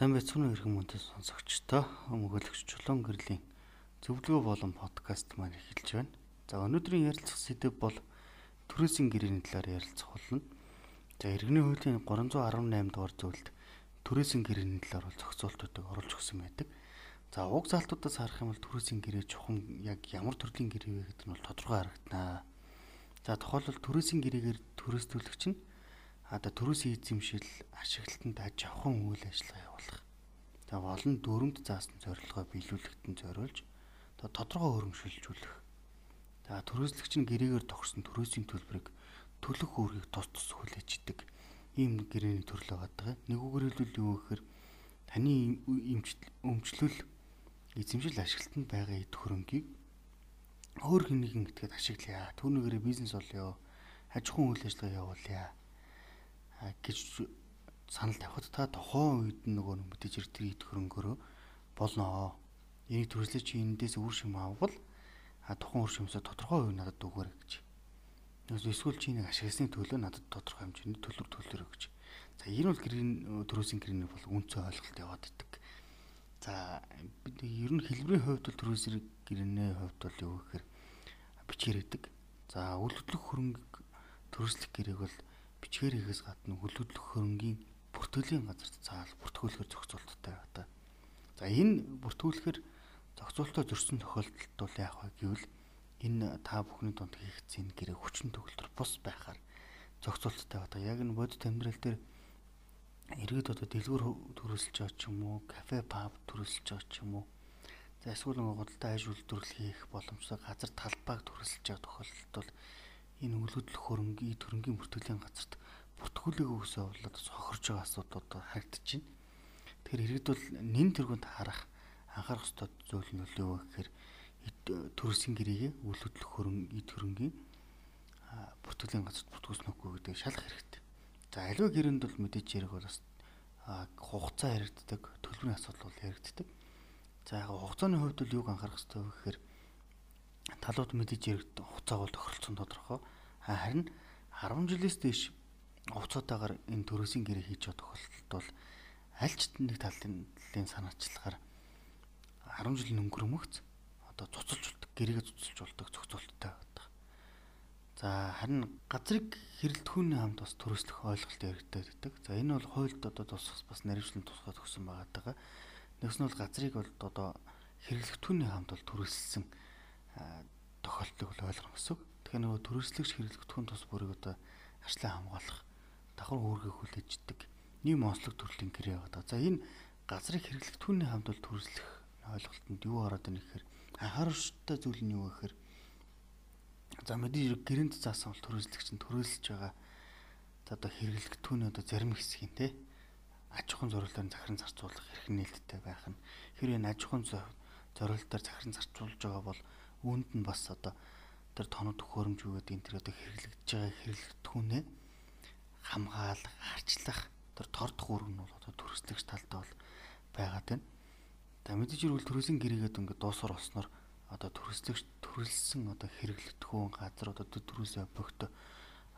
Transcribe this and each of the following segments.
Сайн байцгаана уу иргэн мөндөд сонсогчдоо өмгөөлөгч чулуун гэрлийн зөвлөгөө болон подкаст маань эхэлж байна. За өнөөдрийн ярилцах сэдэв бол төрөөсийн гэрээний талаар ярилцах болно. За иргэний хуулийн 318 дугаар зөвлөлд төрөөсийн гэрээний талаар бол зохицуултуудыг оруулж өгсөн байдаг. За уг залтуудаас харах юм бол төрөөсийн гэрээ чухам яг ямар төрлийн гэрээ вэ гэдэг нь бол тодорхой харагдана. За тухайлбал төрөөсийн гэрээгээр төрөөсдүүлэгч нь одоо төрөөсийн эзэмшил ашиглалтанд аж авахын үйл ажиллагаа явуулах. За болон дөрөнд заасан зорилгоо биелүүлэхэд нь зориулж тодорхой хөрөнгөшөлжүүлэх. За төрөөслөгч нь гэрээгээр тохирсон төрөөсийн төлбөрийг төлөх үүргийг тус тус хүлээж идэг. Ийм гэрээний төрөл байгаа. Нэгүгээр хэлбэл юу гэхээр таны өмчлөл эзэмшил ашиглалтанд байгаа эд хөрөнгийг өөр хэнийгэн этгээд ашиглая. Түүнийгээрээ бизнес болёо. Аж ахуйн үйл ажиллагаа явуулъя гэж санал тавихад та тухайн үед нөгөө мэдээж хэрэг тэр ид хөрөнгөөрөө болно. Энийг төрөслөө чи эндээс үр шим авбал а тухайн үр шимсээ тодорхой хувь надад өгөөрэй гэж. Эсвэл чи нэг ашигласны төлөө надад тодорхой хэмжээний төлбөр төлөөрэй гэж. За энэ бол гэрийн төрөөсийн гэрээний бол үнцөө ойлголт яваад идэг. За бид ер нь хэлбэрийн хувьд бол төрөөсийн гэрээний хувьд бол юу гэхээр бичгээр идэг. За үйл хөдлөх хөрөнгө төрөслөх гэрээг бол бичгээр хийхээс гадна хөлөдлөх хөрөнгийн бүртгэлийн газарт цаал бүртгүүлэхээр зохицуулттай байдаг. За энэ бүртгүүлэхээр зохицуултаа зөрсөн тохиолдолд бол яах вэ гэвэл энэ та бүхний дунд хийгдсэн гэрээ хүчин төгөлдөр бус байхаар зохицуулттай байдаг. Яг энэ бодит амьдрал дээр иргэд одоо дэлгүүр төрүүлж байгаа ч юм уу, кафе, паб төрүүлж байгаа ч юм уу. За эсвэл нэг худалдаа аж үйлдвэрлэл хийх боломжтой газар талбайг төрүүлж байгаа тохиолдолд бол энэ үлгөдлөх хөрөнгийн төрөнгийн бүртгэлийн газарт бүртгүүлээгүй хүсээ болоод хохорж байгаа асуудлууд байна. Тэгэхээр иргэд бол нэн тэргүнд харах анхаарах ёстой зүйл нь юу вэ гэхээр төрөсийн гэрээгээ үлгөдлөх хөрөн эд хөрөнгийн бүртгэлийн газарт бүртгүүлсэн үгүй гэдэг шалах хэрэгтэй. За аливаа гэрээнд бол мэдээж хэрэг бол хугацаа яригддаг, төлбөрийн асуудал бол яригддаг. За яг хугацааны хувьд бол юг анхаарах ёстой вэ гэхээр талууд мэдээж хэрэг хугацаа бол тохиролцсон тодорхой. Харин 10 жилээс дээш хугацаатаагаар энэ төрөөсийн гэрээ хийж байгаа тохиолдолд бол аль ч нэг талын санаачлагаар 10 жилийн өнгөрмөгц одоо цуцалж болдог гэрээгээ цуцалж болдог зохицуулттай байдаг. За харин газрыг хэрэлдэхүүний хамт бас төрөслөх ойлголт яригдаад байдаг. За энэ бол хуульд одоо тусах бас наривчлан тусгаад өгсөн байгаа. Нэгс нь бол газрыг бол одоо хэрэглэгдэхүүний хамт бол төрөлссөн тохиолдлыг ойлгох гэсэн. Тэгэхээр нөгөө төрөслөгч хэрэглэгдэхүүн тус бүрийг одоо арчлан хамгаалах давхар үүргээ хүлээждэг нийгэм онцлог төрлийн гэрээ байгаа. За энэ газрыг хэрэглэгдэхүүний хамт бол төрөслөх ойлголтод юу ороод байна гэхээр анхааруулжтай зүйл нь юу гэхээр за мэдээж гэрээнд заасан бол төрөслөгч нь төрөөлж байгаа одоо хэрэглэгдэхүүний одоо зарим хэсэг нь те аж ахуйн зорилгоор захиран зарцуулах эрх нээлттэй байх нь хэрвээ энэ аж ахуйн зорилгоор захиран зарцуулж байгаа бол үүнд нь бас одоо тэр тоног төхөөрөмж юу гэдэг энэ тэр одоо хэрэглэгдэж байгаа хэрэглэгдэхүүнээ хамгаалах, харьцлах тэр тордох үүрэг нь бол одоо төрөслөгч талдаа бол байгаад байна. За мэдээж хэрэг төрөсийн гэрээгээд ингээд дуусар болсноор одоо төрөслөгч төрөлсөн одоо хэрэглэгдэхүүн газар одоо төрөөсөө богт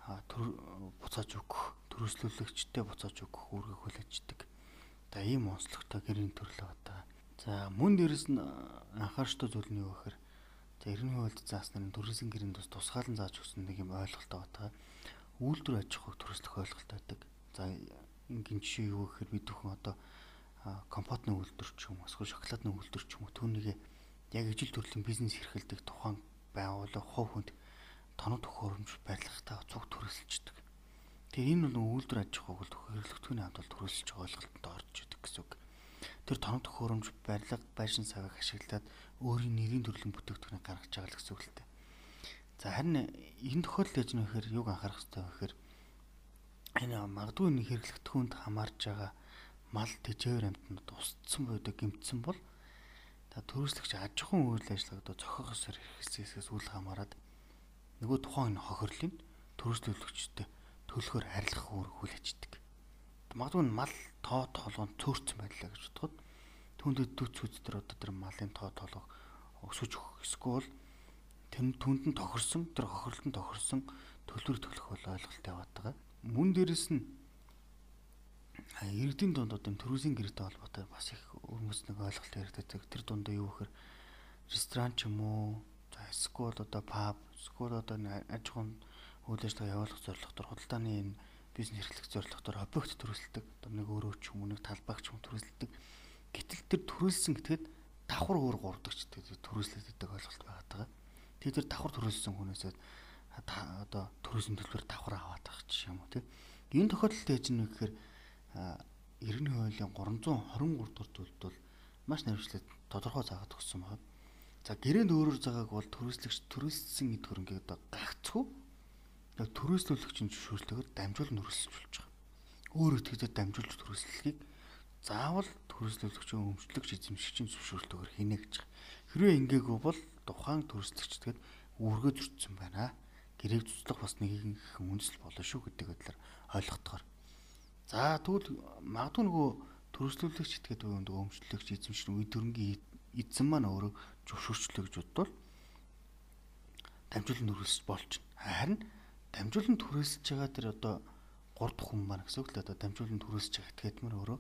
буцааж өгөх, төрөслөлөгчтэй буцааж өгөх үүргийг хүлээждэг. За ийм онцлогтой гэрийн төрөл байгаа. За мөн дээрэс нь анхаарчтай зүйл нь юу гэхээр 90 хуульд зааснаар төрөөсийн гэрээнд бас тусгаалan зааж өгсөн нэг юм ойлголт байгаа. Үйлдвэр аж ахуйг төрөслөх ойлголт байдаг. За ингийн жишээ юу гэхээр бид бүхэн одоо компотны үйлдвэр ч юм уу, эсвэл шоколадны үйлдвэр ч юм уу түүнийг яг ижил төрлийн бизнес эрхэлдэг тухайн байгууллага хувь хүнд тоног төхөөрөмж барилгахтаа цуг төрөлсөждөг. Тэгээ энэ бол үйлдвэр аж ахуйг бол хэрэглэгдэхүүний төрөлсөж байгаа ойлголтод орж идэг гэсэн үг тэр тоног төхөөрөмж барилга байшин савыг ашиглаад өөрийн нэрийн төрлийн бүтээгдэхүүнийг гаргаж байгаа л гэсэн үг л дээ. За харин энэ тохиолдолд яаж нөхөр юг анхаарах хэрэгтэй вэ гэхээр энэ магадгүй нэг хэрэглэгдэхүүнд хамаарж байгаа мал тэжээвэр амтнууд устсан буйдаг гимтсэн бол та төрөслөгч аж ахуйн үйл ажиллагааг зохиох ёсоор хэрэгсээс үл хамааран нөгөө тухайн хохирлын төрөслөлөгчтэй төлөхөөр арилгах үүрэг хүлээждэг магадгүй мал тоо тоолгонд цөөрцөн байлаа гэж бодоход түүндэд дүц үз төр одоо тэр малын тоо тоолго өсөж өгөх эсвэл тэр түнд нь тохирсон тэр хохирлон тохирсон төлбөр төлөх бол ойлголт яваад байгаа. Мөн дээрэс нь иргэдийн дунд одоо төрөөсийн гэрээтэй холбоотой бас их хүмүүс нэг ойлголт яригддаг. Тэр дундаа юу гэхээр ресторан ч юм уу, за эсвэл одоо паб, эсвэл одоо аж ахуйн үйл ажиллагаа явуулах зорилгоор худалдааны энэ бизнес эрхлэх зорилгоор объект төрөсөлдөг. Одоо нэг өөрөө ч юм уу нэг талбайг ч юм төрөсөлдөг. Гэтэл тэр төрүүлсэн гэтгээд давхар өөр гурдагч төрөслөгддөг ойлголт байгаа даа. Тэгээ тэр давхар төрүүлсэн хүнээсээ одоо төрөөсөн төлбөр давхар аваад байгаа ч юм уу тийм. Энэ тохиолдолд яаж нэг гэхээр иргэний хуулийн 323 дугаар зүйлд бол маш навчлаад тодорхой заагаад өгсөн байна. За гэрээнд өөрөөр заагааг бол төрөслөгч төрөссөн эд хөрөнгөийг одоо гагцгүй төрөөслүүлэгчийн зөвшөөрлөгөөр дамжуул нөрөслөж болж байгаа. Өөрөөр хэлбэл дамжуулж төрөслөхийг заавал төрөслөлөгчийн өмчлөгч эзэмшигчийн зөвшөөрлөгөөр хийнэ гэж. Хэрвээ ингээгүү бол тухайн төрөслөгчдөд үүргээ зөрчсөн байна. Гэрээг цуцлах бас нэгэн үндэслэл болно шүү гэдэг байдлаар ойлгохтойгоор. За тэгвэл магадгүй нөгөө төрөслөлөгч этгээд нөгөө өмчлөгч эзэмшигч үе төрөнгийн эзэн маань өөрөө зөвшөөрчлөө гэж бодвол дамжуулан төрөсөж болж. Харин дамжуулан төрөсөж байгаа тэр одоо 3 дахь хүн маань гэсэн үг л одоо дамжуулан төрөсөж байгаа этгээдмэр өөрөө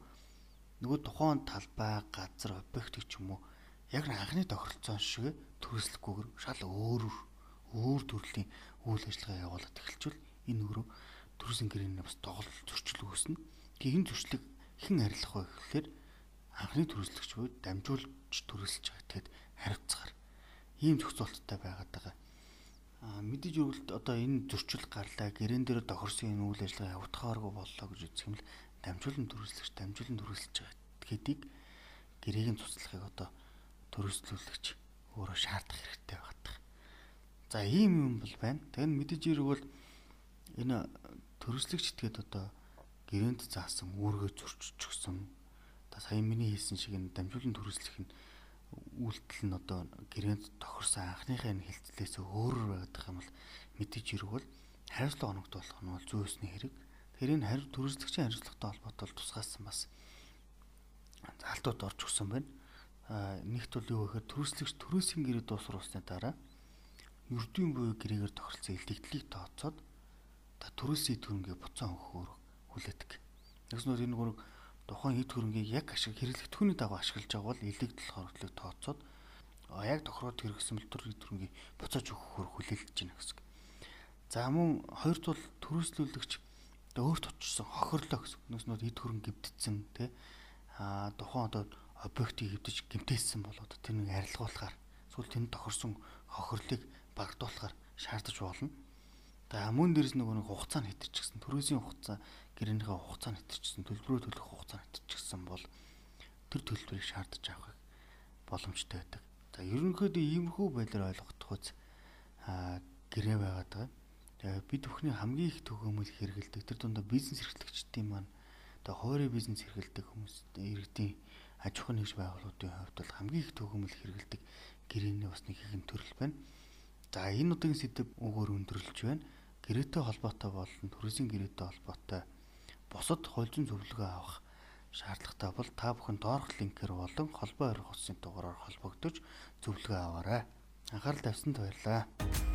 нөгөө тухайн талбай, газар, объектыг ч юм уу яг анхны тохиролцоон шиг төрөслөхгүйгээр шал өөр өөр төрлийн үйл ажиллагаа явуулаад эхэлчихвэл энэ өөрөө төрөсөн гэрээний бас тоглол зөрчил үүснэ. Гин зөрчлөг хэн арилах вэ гэхээр анхны төрөслөгч буй дамжуулж төрөсөлж байгаа. Тэгэд хариуцгаар ийм зохицуулттай байгаад байгаа. Аа мэдээж үргэлт одоо энэ зөрчил гарлаа гэрэн дээр тохирсон энэ үйл ажиллагаа явуулахааргүй боллоо гэж үзэх юм л дамжуулан төрөслөгч дамжуулан төрөслөж байгаа гэдгийг гэрээгийн цуцлахыг одоо төрөслүүлэгч өөрөө шаардах хэрэгтэй байдаг. За ийм юм бол байна. Тэгэхээр мэдээж хэрэг бол энэ төрөслөгч итгээд одоо гэрээнд заасан үүргээ зөрччихсөн. Одоо сая миний хэлсэн шиг энэ дамжуулан төрөслөх нь үйлдэл нь одоо гэрээнд тохирсон анхныхаа энэ хилцлээс өөрөөр байдаг юм бол мэдээж хэрэг бол хариуцлага оногдуулах нь бол зөөсний хэрэг. Энэ хариу төрөслөгчийн хариуцлагатай холбоотой тусгаасан бас залтууд орж өгсөн байна. Нэгт бол юу гэхээр төрөслөгч төрөөсийн гэрээ дуусруулсны дараа ердийн буюу гэрээгээр тохиролцсон илтгэдлийг тооцоод та төрөөсийн төрөнгийн буцаан өгөхөөр хүлээдэг. Тэгснээр энэ гурав тухайн эд хөрөнгийг яг ашиг хэрэглэгдэхүүний дагуу ашиглаж байгаа бол илэгдэл хордлыг тооцоод яг тохироод хэрэгсэн бол төр эд хөрөнгийг буцааж өгөхөөр хүлээлгэж байна гэсэн. За мөн хоёрт бол төрөөслүүлэгч өөрт очсон хохирлоо гэсэн. Нүснүүд эд хөрөн гимтдсэн тий а тухайн одоо объектыг хэвдэж гимтээсэн бол одоо тэр нэг арилгуулахаар эсвэл тэнд тохирсон хохирлыг багдуулахаар шаардаж болно. За мөн дээрс нөгөө нэг хугацаа нь хэтэрчихсэн. Төрөөсийн хугацаа гэрээнийхээ хугацаа нь хэтэрчихсэн. Төлбөрөө төлөх хугацаа нь хэтэрчихсэн бол тэр төлбөрийг шаардаж авах боломжтой байдаг. За ерөнхийдөө иймэрхүү байдлаар ойлгохдох үз а гэрээ байгаад байгаа. Тэгээ бид бүхний хамгийн их төгөөмөл хэрэгэлдэг тэр дундаа бизнес эрхлэгчдийн маань одоо хойрын бизнес эрхэлдэг хүмүүс иргэдийн аж ахуйн нэгж байгууллагуудын хувьд бол хамгийн их төгөөмөл хэрэгэлдэг гэрээний бас нэг хэхэн төрөл байна. За энэ удаагийн сэдв өгөр өндөрлөж байна. Гэрээтэй холбоотой болон төрөсийн гэрээтэй холбоотой бусад хуулийн зөвлөгөө авах шаардлагатай бол та бүхэн доорх линкээр болон холбоо ойрох утсын дугаараар холбогдож зөвлөгөө аваарай. Анхаарал тавьсанд баярлалаа.